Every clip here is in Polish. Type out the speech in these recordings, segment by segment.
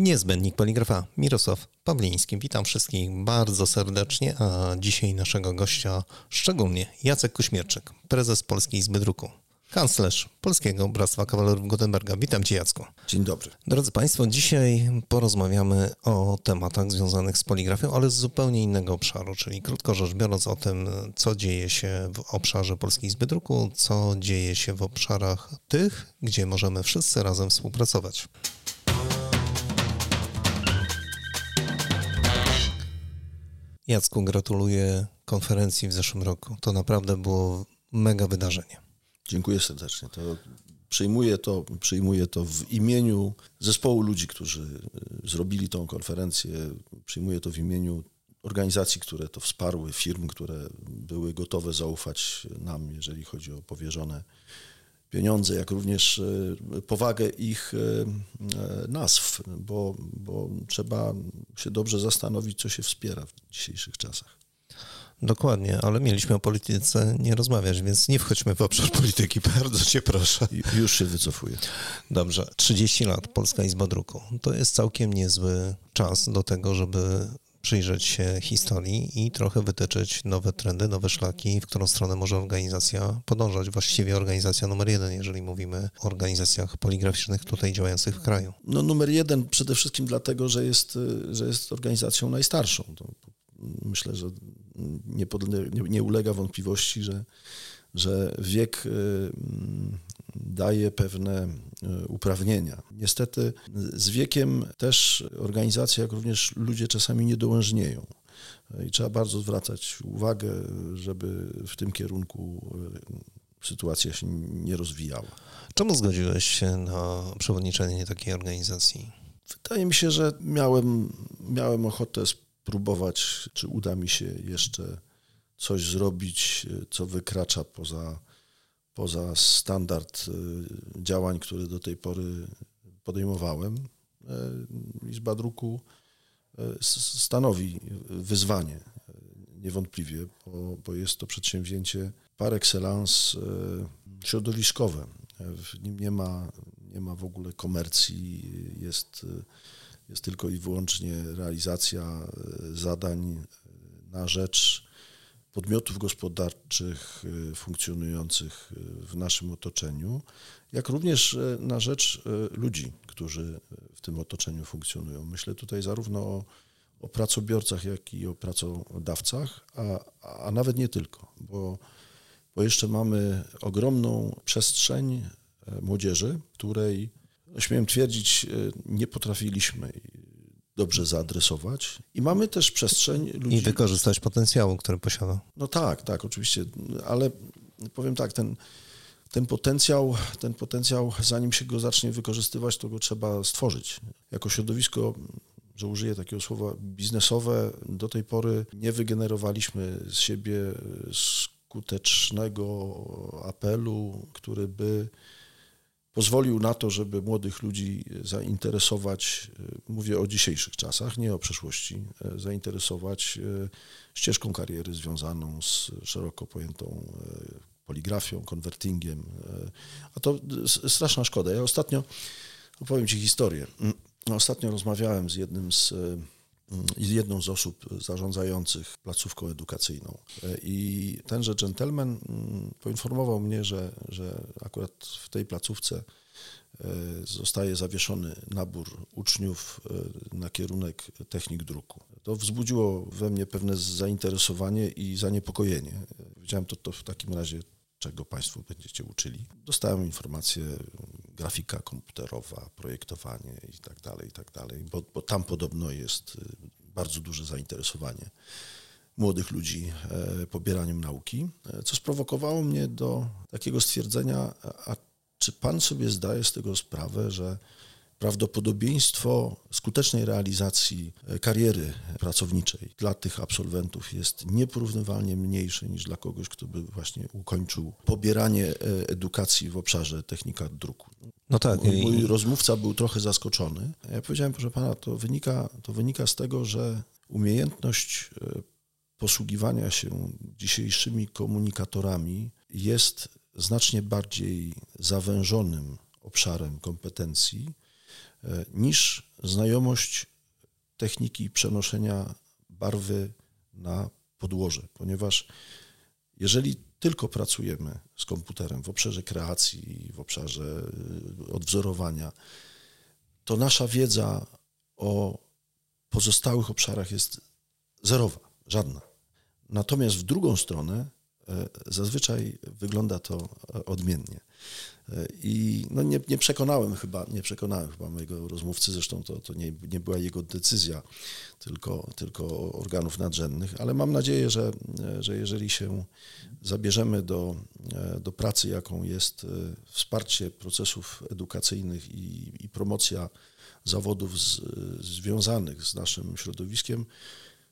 Niezbędnik Poligrafa Mirosław Pawliński. Witam wszystkich bardzo serdecznie, a dzisiaj naszego gościa szczególnie Jacek Kuśmierczyk, prezes Polskiej Izby Druku, kanclerz Polskiego Bractwa Kawalerów Gutenberga. Witam Cię Jacku. Dzień dobry. Drodzy Państwo, dzisiaj porozmawiamy o tematach związanych z poligrafią, ale z zupełnie innego obszaru, czyli krótko rzecz biorąc o tym, co dzieje się w obszarze Polskiej Izby Druku, co dzieje się w obszarach tych, gdzie możemy wszyscy razem współpracować. Jacku, gratuluję konferencji w zeszłym roku. To naprawdę było mega wydarzenie. Dziękuję serdecznie. To przyjmuję to, przyjmuję to w imieniu zespołu ludzi, którzy y, zrobili tą konferencję. Przyjmuję to w imieniu organizacji, które to wsparły, firm, które były gotowe zaufać nam, jeżeli chodzi o powierzone pieniądze, jak również y, powagę ich y, nazw, bo, bo trzeba się dobrze zastanowić, co się wspiera w dzisiejszych czasach. Dokładnie, ale mieliśmy o polityce nie rozmawiać, więc nie wchodźmy w obszar polityki, bardzo cię proszę. Już się wycofuję. Dobrze, 30 lat Polska Izba Druku. To jest całkiem niezły czas do tego, żeby przyjrzeć się historii i trochę wytyczyć nowe trendy, nowe szlaki, w którą stronę może organizacja podążać. Właściwie organizacja numer jeden, jeżeli mówimy o organizacjach poligraficznych tutaj działających w kraju. No numer jeden przede wszystkim dlatego, że jest, że jest organizacją najstarszą. Myślę, że nie, nie, nie ulega wątpliwości, że, że wiek y, daje pewne y, uprawnienia. Niestety z wiekiem też organizacja, jak również ludzie czasami niedołężnieją. I trzeba bardzo zwracać uwagę, żeby w tym kierunku y, sytuacja się nie rozwijała. Czemu zgodziłeś się na przewodniczenie takiej organizacji? Wydaje mi się, że miałem, miałem ochotę spróbować, czy uda mi się jeszcze coś zrobić, co wykracza poza, poza standard y, działań, które do tej pory podejmowałem. E, Izba Druku e, stanowi wyzwanie, e, niewątpliwie, bo, bo jest to przedsięwzięcie par excellence środowiskowe. W nim nie ma, nie ma w ogóle komercji, jest jest tylko i wyłącznie realizacja e, zadań e, na rzecz podmiotów gospodarczych e, funkcjonujących w naszym otoczeniu, jak również na rzecz ludzi, którzy w tym otoczeniu funkcjonują. Myślę tutaj zarówno o, o pracobiorcach, jak i o pracodawcach, a, a nawet nie tylko, bo, bo jeszcze mamy ogromną przestrzeń młodzieży, której śmiem twierdzić, e, nie potrafiliśmy dobrze zaadresować. I mamy też przestrzeń ludzi. I wykorzystać potencjału, który posiada. No tak, tak, oczywiście, ale powiem tak, ten, ten potencjał, ten potencjał, zanim się go zacznie wykorzystywać, to go trzeba stworzyć. Jako środowisko, że użyję takiego słowa, biznesowe, do tej pory nie wygenerowaliśmy z siebie skutecznego apelu, który by pozwolił na to, żeby młodych ludzi zainteresować, e, mówię o dzisiejszych czasach, nie o przeszłości, e, zainteresować e, ścieżką kariery związaną z szeroko pojętą poligrafią, konwertingiem. A to straszna szkoda. Ja ostatnio opowiem Ci historię. Mm, ostatnio rozmawiałem z jednym z jedną z osób zarządzających placówką edukacyjną. I tenże gentleman mm, poinformował mnie, że, że akurat w tej placówce e, zostaje zawieszony nabór uczniów e, na kierunek technik druku. To wzbudziło we mnie pewne zainteresowanie i zaniepokojenie. Wiedziałem to, to w takim razie czego Państwo będziecie uczyli. Dostałem informację, grafika komputerowa, projektowanie i tak dalej, i tak dalej, bo, bo tam podobno jest y, bardzo duże zainteresowanie młodych ludzi e, pobieraniem nauki, e, co sprowokowało mnie do takiego stwierdzenia, a czy Pan sobie zdaje z tego sprawę, że prawdopodobieństwo skutecznej realizacji e, kariery pracowniczej dla tych absolwentów jest nieporównywalnie mniejsze niż dla kogoś, kto by właśnie ukończył pobieranie e, edukacji w obszarze technika druku. No tak. Mój, rozmówca był trochę zaskoczony. Ja powiedziałem, proszę pana, to wynika, to wynika z tego, że umiejętność e, posługiwania się dzisiejszymi komunikatorami jest znacznie bardziej zawężonym obszarem kompetencji niż znajomość techniki przenoszenia barwy na podłoże, ponieważ jeżeli tylko pracujemy z komputerem w obszarze kreacji, w obszarze y, odwzorowania, to nasza wiedza o pozostałych obszarach jest zerowa, żadna. Natomiast w drugą stronę e, zazwyczaj wygląda to e, odmiennie. I no nie, nie, przekonałem chyba, nie przekonałem chyba mojego rozmówcy, zresztą to, to nie, nie była jego decyzja, tylko, tylko organów nadrzędnych, ale mam nadzieję, że, że jeżeli się zabierzemy do, do pracy, jaką jest e, wsparcie procesów edukacyjnych i, i promocja zawodów z, związanych z naszym środowiskiem,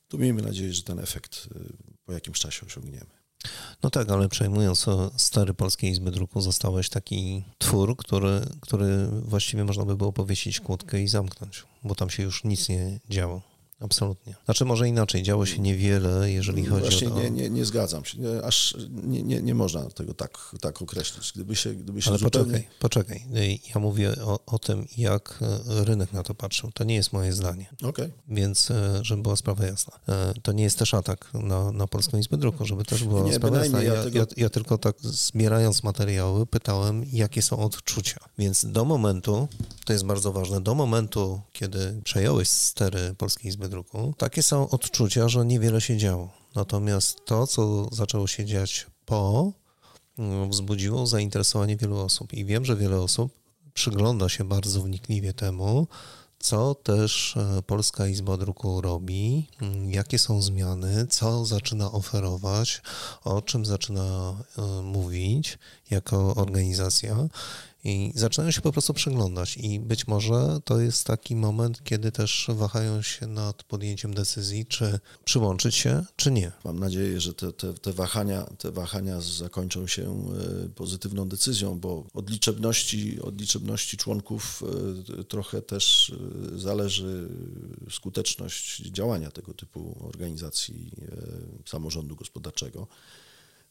to miejmy nadzieję, że ten efekt e, po jakimś czasie osiągniemy. No tak, ale przejmując stary Polskiej Izby Druku, zostałeś taki twór, który, który właściwie można by było powiesić kłódkę i zamknąć, bo tam się już nic nie działo. Absolutnie. Znaczy może inaczej, działo się niewiele, jeżeli chodzi Właśnie o to... nie, nie, nie zgadzam się, nie, aż nie, nie, nie można tego tak, tak określić. Gdyby się, gdyby się Ale zupełnie... poczekaj, poczekaj. Ja mówię o, o tym, jak e, rynek na to patrzył. To nie jest moje zdanie. Okay. Więc, e, żeby była sprawa jasna. E, to nie jest też atak na, na Polską Izbę Druku, żeby też była nie, sprawa jasna. Ja, ja, tego... ja, ja tylko tak zbierając materiały pytałem, jakie są odczucia. Więc do momentu, to jest bardzo ważne, do momentu, kiedy przejąłeś stery Polskiej Izby Druku, takie są odczucia, że niewiele się działo. Natomiast to, co zaczęło się dziać po, mm, wzbudziło zainteresowanie wielu osób. I wiem, że wiele osób przygląda się bardzo wnikliwie temu, co też e, Polska Izba Druku robi, mm, jakie są zmiany, co zaczyna oferować, o czym zaczyna e, mówić jako organizacja. I zaczynają się po prostu przeglądać i być może to jest taki moment, kiedy też wahają się nad podjęciem decyzji, czy przyłączyć się, czy nie. Mam nadzieję, że te, te, te, wahania, te wahania zakończą się e, pozytywną decyzją, bo od liczebności, od liczebności członków e, trochę też e, zależy skuteczność działania tego typu organizacji samorządu gospodarczego.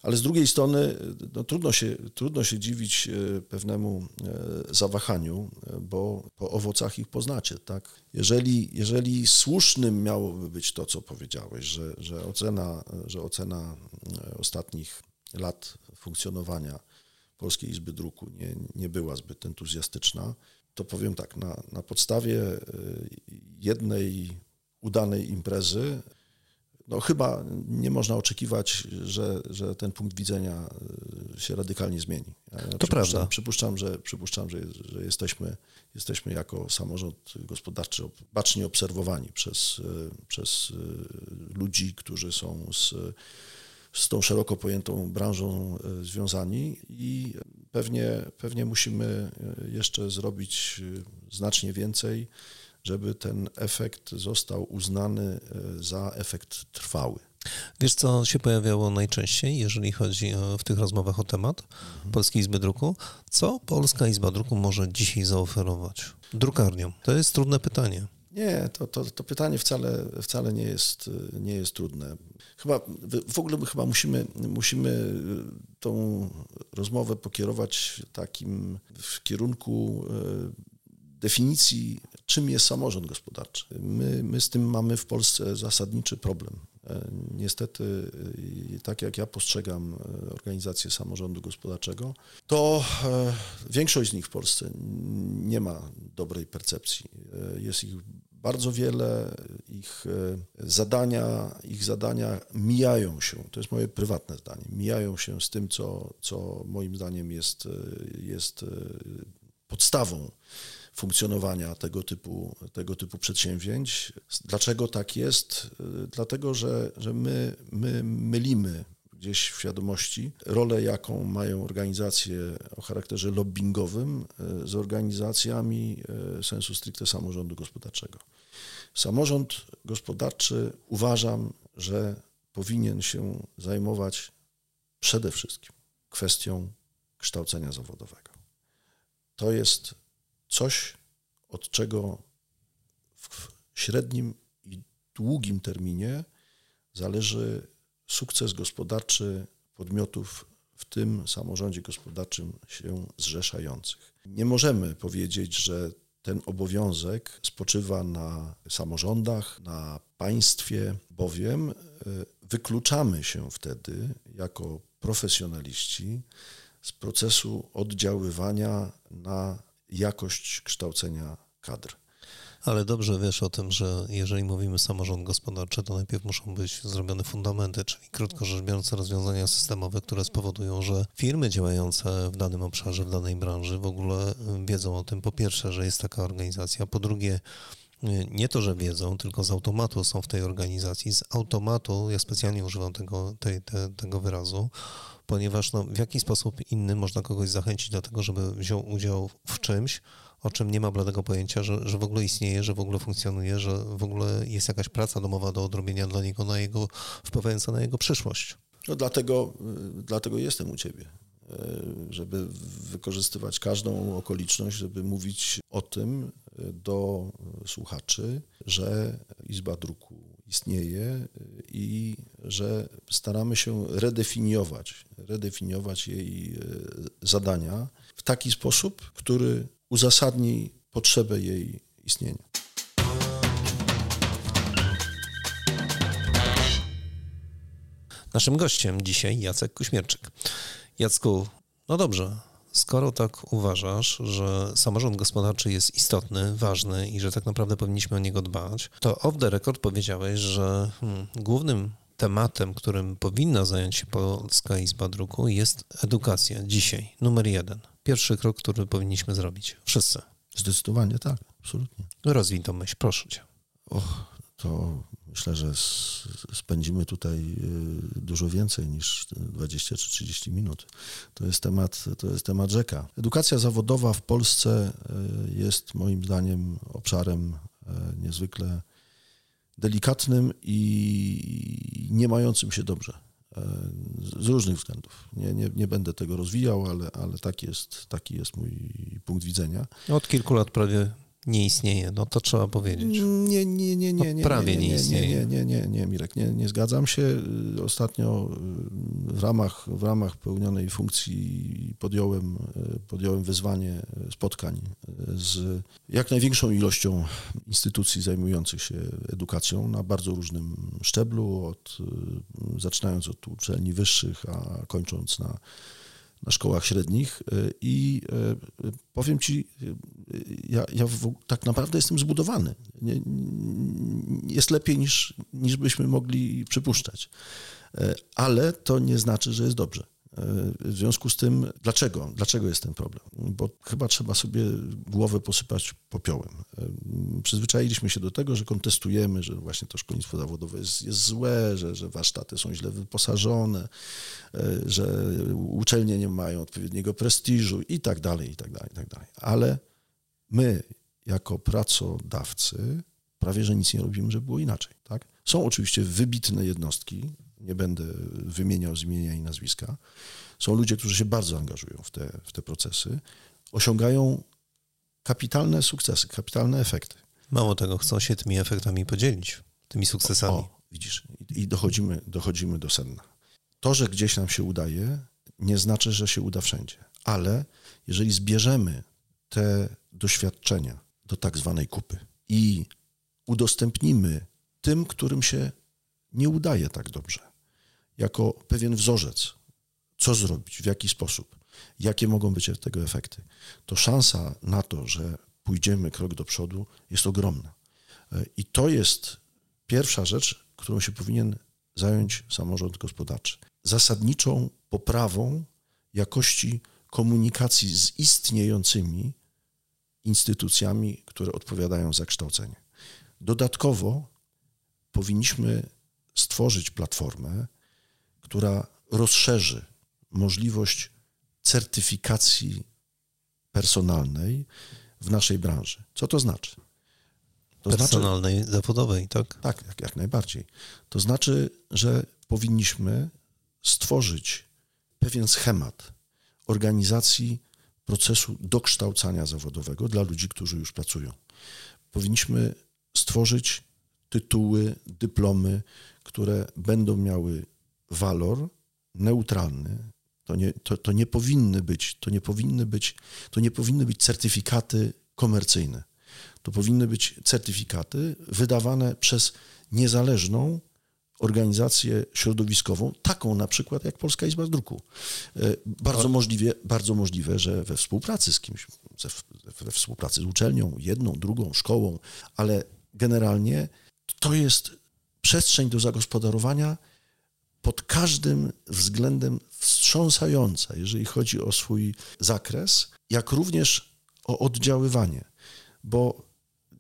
Ale z drugiej strony no, trudno, się, trudno się dziwić e, pewnemu e, zawahaniu, e, bo po owocach ich poznacie. Tak? Jeżeli, jeżeli słusznym miałoby być to, co powiedziałeś, że, że, ocena, że ocena ostatnich lat funkcjonowania Polskiej Izby Druku nie, nie była zbyt entuzjastyczna, to powiem tak, na, na podstawie jednej udanej imprezy no chyba nie można oczekiwać, że, że ten punkt widzenia e, się radykalnie zmieni. Ja to prawda. Przypuszczam, że, przypuszczam, że, że jesteśmy, jesteśmy jako samorząd gospodarczy bacznie obserwowani przez, e, przez e, ludzi, którzy są z, z tą szeroko pojętą branżą związani i pewnie, pewnie musimy jeszcze zrobić znacznie więcej żeby ten efekt został uznany e, za efekt trwały. Wiesz, co się pojawiało najczęściej, jeżeli chodzi o, w tych rozmowach o temat mhm. Polskiej Izby Druku? Co Polska Izba Druku może dzisiaj zaoferować drukarniom? To jest trudne pytanie. Nie, to, to, to, pytanie wcale, wcale nie, jest, nie jest trudne. Chyba w ogóle chyba musimy, musimy tą rozmowę pokierować takim w kierunku e, definicji, czym jest samorząd gospodarczy. My, my z tym mamy w Polsce zasadniczy problem. E, niestety, e, tak jak ja postrzegam e, organizację samorządu gospodarczego, to większość z nich w Polsce nie ma dobrej percepcji. Jest ich bardzo wiele, ich zadania, ich zadania mijają się, to jest moje prywatne zdanie, mijają się z tym, co, co moim zdaniem jest, jest podstawą funkcjonowania tego typu, tego typu przedsięwzięć. Dlaczego tak jest? Dlatego, że, że my, my mylimy gdzieś w świadomości rolę, jaką mają organizacje o charakterze lobbyingowym z organizacjami e, sensu stricte samorządu gospodarczego. Samorząd gospodarczy uważam, że powinien się zajmować przede wszystkim kwestią kształcenia zawodowego. To jest coś, od czego w średnim i długim terminie zależy sukces gospodarczy podmiotów w tym samorządzie gospodarczym się zrzeszających. Nie możemy powiedzieć, że ten obowiązek spoczywa na samorządach, na państwie, bowiem e, wykluczamy się wtedy jako profesjonaliści z procesu oddziaływania na jakość kształcenia kadr. Ale dobrze wiesz o tym, że jeżeli mówimy samorząd gospodarczy, to najpierw muszą być zrobione fundamenty, czyli krótko rzecz biorąc rozwiązania systemowe, które spowodują, że firmy działające w danym obszarze, w danej branży w ogóle wiedzą o tym, po pierwsze, że jest taka organizacja, po drugie, nie to, że wiedzą, tylko z automatu są w tej organizacji. Z automatu, ja specjalnie używam tego, tej, te, tego wyrazu, ponieważ no, w jaki sposób inny można kogoś zachęcić do tego, żeby wziął udział w czymś, o czym nie ma bladego pojęcia, że, że w ogóle istnieje, że w ogóle funkcjonuje, że w ogóle jest jakaś praca domowa do odrobienia dla niego, na jego, wpływająca na jego przyszłość. No dlatego, dlatego jestem u ciebie, żeby wykorzystywać każdą okoliczność, żeby mówić o tym do słuchaczy, że Izba Druku istnieje i że staramy się redefiniować, redefiniować jej e, zadania w taki sposób, który uzasadni potrzebę jej istnienia. Naszym gościem dzisiaj Jacek Kuśmierczyk. Jacku, no dobrze, skoro tak uważasz, że samorząd gospodarczy jest istotny, ważny i że tak naprawdę powinniśmy o niego dbać, to off the record powiedziałeś, że hmm, głównym tematem, którym powinna zająć się Polska Izba Druku jest edukacja dzisiaj, numer jeden pierwszy krok, który powinniśmy zrobić. Wszyscy. Zdecydowanie tak, absolutnie. Rozwij tą myśl, proszę cię. Och, to myślę, że spędzimy tutaj y, dużo więcej niż 20 czy 30 minut. To jest temat, to jest temat rzeka. Edukacja zawodowa w Polsce y, jest moim zdaniem obszarem y, niezwykle delikatnym i nie mającym się dobrze z różnych względów. Nie, nie, nie będę tego rozwijał, ale, ale taki, jest, taki jest mój punkt widzenia. Od kilku lat prawie nie istnieje, no to trzeba powiedzieć. Nie, nie, nie, nie, nie. prawie nie, nie, istnieje. Nie, nie, nie, nie, Mirek, nie, nie zgadzam się. Ostatnio w ramach, w ramach pełnionej funkcji podjąłem, podjąłem wyzwanie spotkań z jak największą ilością instytucji zajmujących się edukacją na bardzo różnym szczeblu, od, zaczynając od uczelni wyższych, a kończąc na na szkołach średnich e, i e, powiem ci, e, ja, ja tak naprawdę jestem zbudowany. Jest lepiej niż, niż byśmy mogli przypuszczać. Ale to nie znaczy, że jest dobrze. W związku z tym, dlaczego? Dlaczego jest ten problem? Bo chyba trzeba sobie głowę posypać popiołem. Przyzwyczailiśmy się do tego, że kontestujemy, że właśnie to szkolnictwo zawodowe jest, jest złe, że, że warsztaty są źle wyposażone, że uczelnie nie mają odpowiedniego prestiżu i tak dalej, i tak dalej, i tak dalej. Ale my, jako pracodawcy, prawie że nic nie robimy, żeby było inaczej. Tak? Są oczywiście wybitne jednostki, nie będę wymieniał z imienia i nazwiska. Są ludzie, którzy się bardzo angażują w te, w te procesy, osiągają kapitalne sukcesy, kapitalne efekty. Mało tego, chcą się tymi efektami podzielić, tymi sukcesami. O, o widzisz, i dochodzimy, dochodzimy do sedna. To, że gdzieś nam się udaje, nie znaczy, że się uda wszędzie, ale jeżeli zbierzemy te doświadczenia do tak zwanej kupy i udostępnimy tym, którym się nie udaje tak dobrze, jako pewien wzorzec, co zrobić, w jaki sposób, jakie mogą być tego efekty, to szansa na to, że pójdziemy krok do przodu, jest ogromna. I to jest pierwsza rzecz, którą się powinien zająć samorząd gospodarczy. Zasadniczą poprawą jakości komunikacji z istniejącymi instytucjami, które odpowiadają za kształcenie. Dodatkowo powinniśmy stworzyć platformę, która rozszerzy możliwość certyfikacji personalnej w naszej branży. Co to znaczy? To znaczy- personalnej, znaczy, zawodowej, tak? Tak, jak, jak najbardziej. To znaczy, że powinniśmy stworzyć pewien schemat organizacji procesu dokształcania zawodowego dla ludzi, którzy już pracują. Powinniśmy stworzyć tytuły, dyplomy, które będą miały walor neutralny. To nie, to, to nie powinny być, to nie powinny być, to nie powinny być certyfikaty komercyjne. to powinny być certyfikaty wydawane przez niezależną organizację środowiskową, taką na przykład jak Polska Izba Druku. E, bardzo możliwe, bardzo możliwe, że we współpracy z kimś, we współpracy z uczelnią, jedną, drugą, szkołą, ale generalnie to jest przestrzeń do zagospodarowania pod każdym względem wstrząsająca, jeżeli chodzi o swój zakres, jak również o oddziaływanie, bo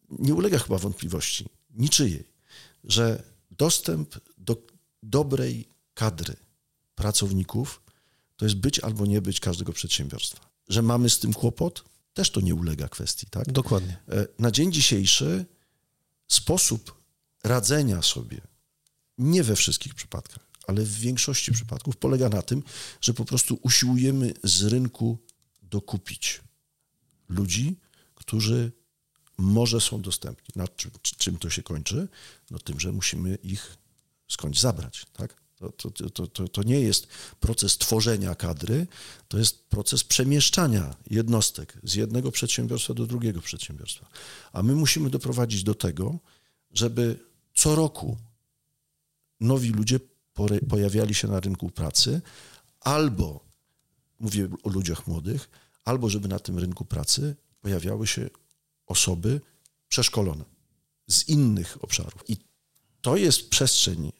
nie ulega chyba wątpliwości niczyjej, że dostęp do dobrej kadry pracowników to jest być albo nie być każdego przedsiębiorstwa. Że mamy z tym kłopot, też to nie ulega kwestii, tak? Dokładnie. E, na dzień dzisiejszy sposób radzenia sobie, nie we wszystkich przypadkach, ale w większości przypadków polega na tym, że po prostu usiłujemy z rynku dokupić ludzi, którzy może są dostępni. Na czym, czym to się kończy? No tym, że musimy ich skądś zabrać, tak? To, to, to, to nie jest proces tworzenia kadry, to jest proces przemieszczania jednostek z jednego przedsiębiorstwa do drugiego przedsiębiorstwa. A my musimy doprowadzić do tego, żeby co roku nowi ludzie pojawiali się na rynku pracy, albo, mówię o ludziach młodych, albo żeby na tym rynku pracy pojawiały się osoby przeszkolone z innych obszarów. I to jest przestrzeń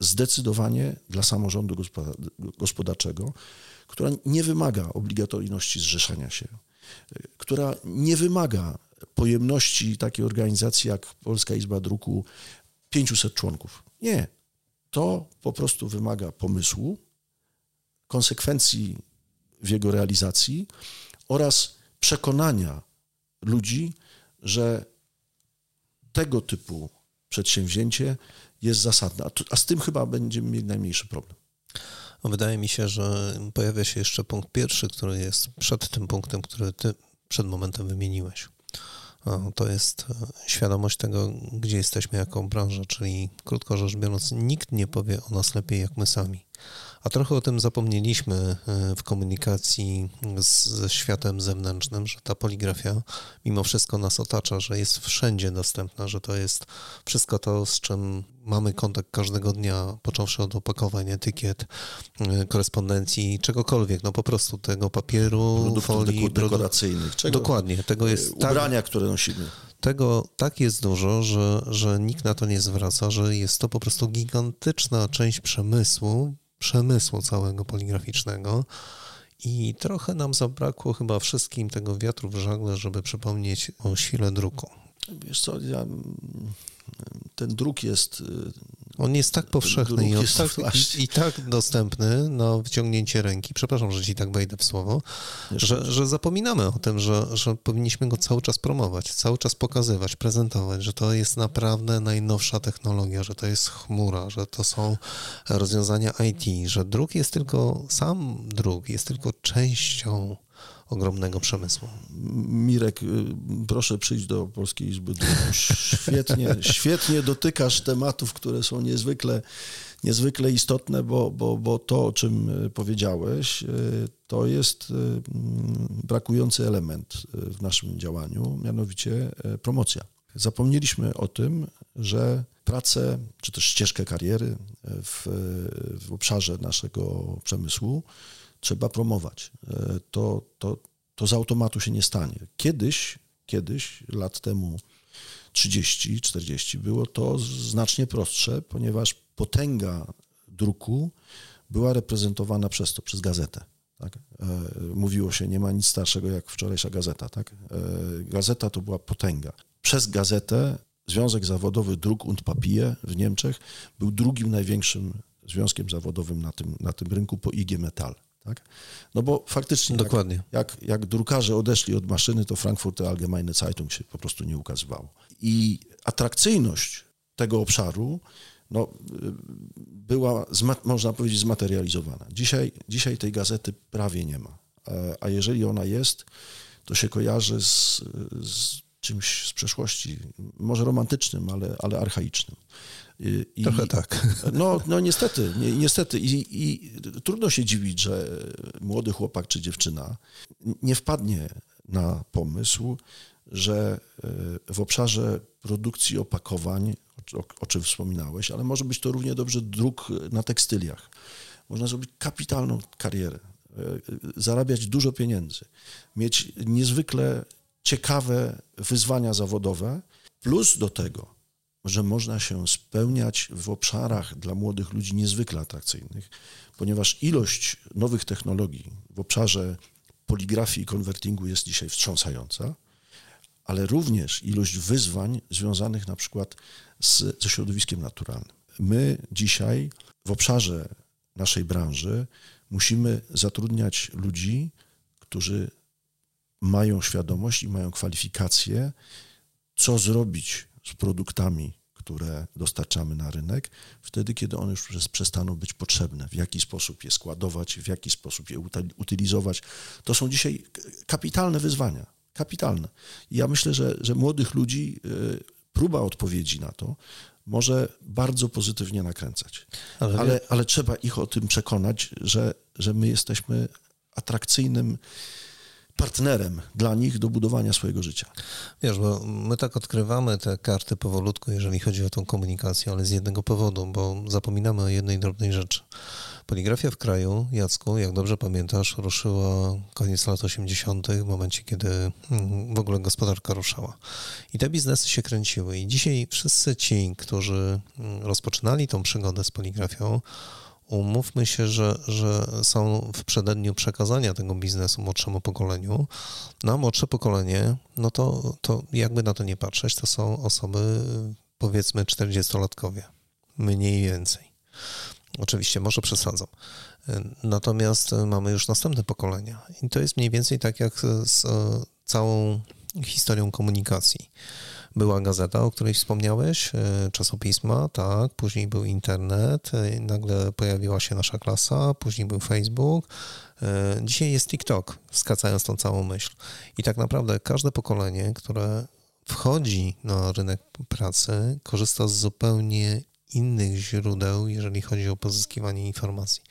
zdecydowanie dla samorządu gospodarczego, która nie wymaga obligatoryjności zrzeszania się, która nie wymaga pojemności takiej organizacji jak Polska Izba Druku 500 członków. Nie. To po prostu wymaga pomysłu, konsekwencji w jego realizacji oraz przekonania ludzi, że tego typu przedsięwzięcie jest zasadne. A, z tym chyba będziemy mieli najmniejszy problem. Wydaje mi się, że pojawia się jeszcze punkt pierwszy, który jest przed tym punktem, który ty przed momentem wymieniłeś. To jest e, świadomość tego, gdzie jesteśmy jako branża, czyli krótko rzecz biorąc, nikt nie powie o nas lepiej jak my sami. A trochę o tym zapomnieliśmy e, w komunikacji z, ze światem zewnętrznym, że ta poligrafia mimo wszystko nas otacza, że jest wszędzie dostępna, że to jest wszystko to, z czym mamy kontakt każdego dnia, począwszy od opakowań, etykiet, e, korespondencji, czegokolwiek, no po prostu tego papieru, Produktów folii, dekoracyjnych. Czego? Dokładnie, tego jest... Ubrania, tak, które nosimy. Tego tak jest dużo, że, że nikt na to nie zwraca, że jest to po prostu gigantyczna część przemysłu, przemysłu całego poligraficznego. I trochę nam zabrakło chyba wszystkim tego wiatru w żagle, żeby przypomnieć o sile druku. Wiesz co, ja, ten druk jest on jest tak powszechny i, tak, i, i, tak dostępny na wyciągnięcie ręki, przepraszam, że ci tak wejdę w słowo, że, że, zapominamy o tym, że, że powinniśmy go cały czas promować, cały czas pokazywać, prezentować, że to jest naprawdę najnowsza technologia, że to jest chmura, że to są rozwiązania IT, że druk jest tylko, sam druk jest tylko częścią ogromnego przemysłu. Mirek, y, proszę przyjść do Polskiej Izby Druku. Świetnie, świetnie dotykasz tematów, które są niezwykle, niezwykle istotne, bo, bo, bo to, o czym y, powiedziałeś, y, to jest brakujący element w naszym działaniu, mianowicie promocja. Zapomnieliśmy o tym, że pracę, czy też ścieżkę kariery w, w obszarze naszego przemysłu trzeba promować. E, to, to, to z automatu się nie stanie. Kiedyś, kiedyś, lat temu 30, 40, było to znacznie prostsze, ponieważ potęga druku była reprezentowana przez to, przez gazetę. Tak? E, mówiło się, nie ma nic starszego jak wczorajsza gazeta. Tak? E, gazeta to była potęga. Przez gazetę Związek Zawodowy Druk und Papier w Niemczech był drugim największym związkiem zawodowym na tym, na tym rynku po IG Metall. Tak? No bo faktycznie, Dokładnie. Jak, jak, jak drukarze odeszli od maszyny, to Frankfurter Allgemeine Zeitung się po prostu nie ukazywało. I atrakcyjność tego obszaru no, była, można powiedzieć, zmaterializowana. Dzisiaj, dzisiaj tej gazety prawie nie ma. A jeżeli ona jest, to się kojarzy z, z czymś z przeszłości, może romantycznym, ale, ale archaicznym. I, Trochę tak. No, no niestety, ni, niestety. I, I trudno się dziwić, że młody chłopak czy dziewczyna nie wpadnie na pomysł, że e, w obszarze produkcji opakowań, o, o czym wspominałeś, ale może być to równie dobrze druk na tekstyliach. Można zrobić kapitalną karierę, e, zarabiać dużo pieniędzy, mieć niezwykle ciekawe wyzwania zawodowe, plus do tego, że można się spełniać w obszarach dla młodych ludzi niezwykle atrakcyjnych, ponieważ ilość nowych technologii w obszarze poligrafii i konwertingu jest dzisiaj wstrząsająca, ale również ilość wyzwań związanych na przykład z, ze środowiskiem naturalnym. My dzisiaj w obszarze naszej branży musimy zatrudniać ludzi, którzy mają świadomość i mają kwalifikacje, co zrobić z produktami, które dostarczamy na rynek, wtedy, kiedy one już przestaną być potrzebne, w jaki sposób je składować, w jaki sposób je utylizować. To są dzisiaj kapitalne wyzwania, kapitalne. I ja myślę, że, że młodych ludzi y, próba odpowiedzi na to może bardzo pozytywnie nakręcać. Ale, ale, ale trzeba ich o tym przekonać, że, że my jesteśmy atrakcyjnym partnerem dla nich do budowania swojego życia. Wiesz, bo my tak odkrywamy te karty powolutku, jeżeli chodzi o tą komunikację, ale z jednego powodu, bo zapominamy o jednej drobnej rzeczy. Poligrafia w kraju, Jacku, jak dobrze pamiętasz, ruszyła koniec lat 80., w momencie, kiedy mm, w ogóle gospodarka ruszała. I te biznesy się kręciły. I dzisiaj wszyscy ci, którzy mm, rozpoczynali tą przygodę z poligrafią, umówmy się, że, że są w przededniu przekazania tego biznesu młodszemu pokoleniu. No a młodsze pokolenie, no to, to jakby na to nie patrzeć, to są osoby powiedzmy 40-latkowie, mniej więcej. Oczywiście, może przesadzam. Natomiast mamy już następne pokolenia i to jest mniej więcej tak jak z całą historią komunikacji. Była gazeta, o której wspomniałeś, e, czasopisma, tak, później był internet, e, nagle pojawiła się nasza klasa, później był Facebook, e, dzisiaj jest TikTok, skracając tą całą myśl. I tak naprawdę każde pokolenie, które wchodzi na rynek pracy, korzysta z zupełnie innych źródeł, jeżeli chodzi o pozyskiwanie informacji.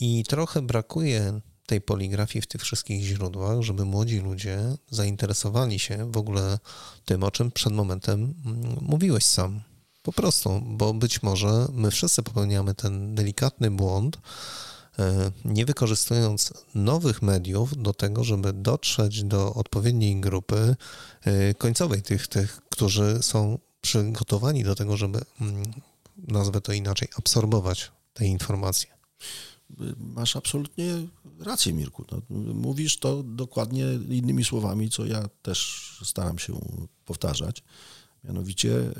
I trochę brakuje tej poligrafii w tych wszystkich źródłach, żeby młodzi ludzie zainteresowali się w ogóle tym, o czym przed momentem mm, mówiłeś sam. Po prostu, bo być może my wszyscy popełniamy ten delikatny błąd, e, nie wykorzystując nowych mediów do tego, żeby dotrzeć do odpowiedniej grupy e, końcowej, tych, tych którzy są przygotowani do tego, żeby, mm, nazwę to inaczej, absorbować te informacje. Masz absolutnie rację, Mirku. No, mówisz to dokładnie innymi słowami, co ja też staram się powtarzać. Mianowicie e,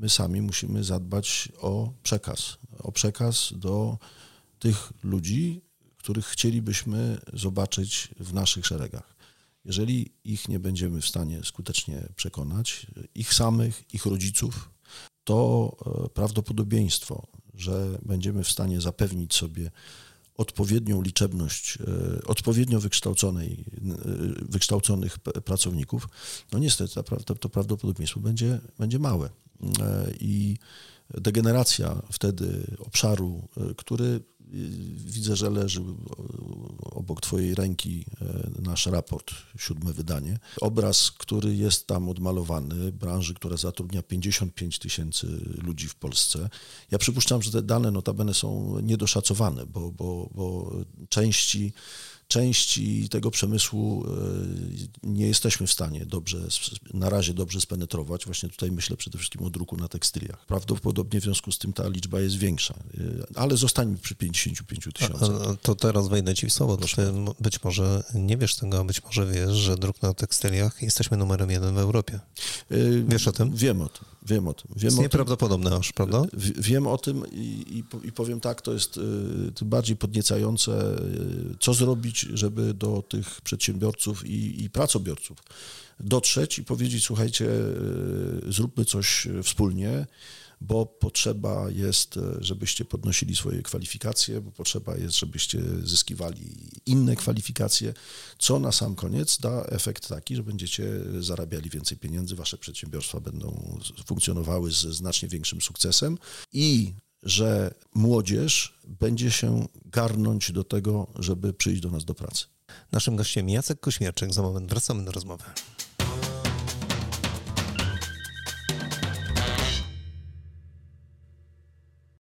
my sami musimy zadbać o przekaz. O przekaz do tych ludzi, których chcielibyśmy zobaczyć w naszych szeregach. Jeżeli ich nie będziemy w stanie skutecznie przekonać, ich samych, ich rodziców, to e, prawdopodobieństwo, że będziemy w stanie zapewnić sobie odpowiednią liczebność e, odpowiednio wykształconej, e, wykształconych pracowników, no niestety to, to prawdopodobieństwo będzie, będzie małe. I degeneracja wtedy obszaru, który Widzę, że leży obok Twojej ręki e, nasz raport, siódme wydanie. Obraz, który jest tam odmalowany, branży, która zatrudnia 55 tysięcy ludzi w Polsce. Ja przypuszczam, że te dane notabene są niedoszacowane, bo, bo, bo części części tego przemysłu e, nie jesteśmy w stanie dobrze, na razie dobrze spenetrować. Właśnie tutaj myślę przede wszystkim o druku na tekstyliach. Prawdopodobnie w związku z tym ta liczba jest większa, e, ale zostańmy przy 55 tysiącach. To teraz wejdę Ci w słowo. Ty być może nie wiesz tego, a być może wiesz, że druk na tekstyliach jesteśmy numerem jeden w Europie. E, wiesz o tym? Wiem o tym. Wiem o tym. Wiem jest nieprawdopodobne aż, prawda? Wiem o tym i, i, i powiem tak, to jest tym bardziej podniecające, co zrobić żeby do tych przedsiębiorców i, i pracobiorców dotrzeć i powiedzieć, słuchajcie, e, zróbmy coś wspólnie, bo potrzeba jest, e, żebyście podnosili swoje kwalifikacje, bo potrzeba jest, żebyście zyskiwali inne kwalifikacje, co na sam koniec da efekt taki, że będziecie zarabiali więcej pieniędzy, wasze przedsiębiorstwa będą funkcjonowały z znacznie większym sukcesem i że młodzież będzie się garnąć do tego, żeby przyjść do nas do pracy. Naszym gościem Jacek Kośmierczyk. Za moment wracamy do rozmowy.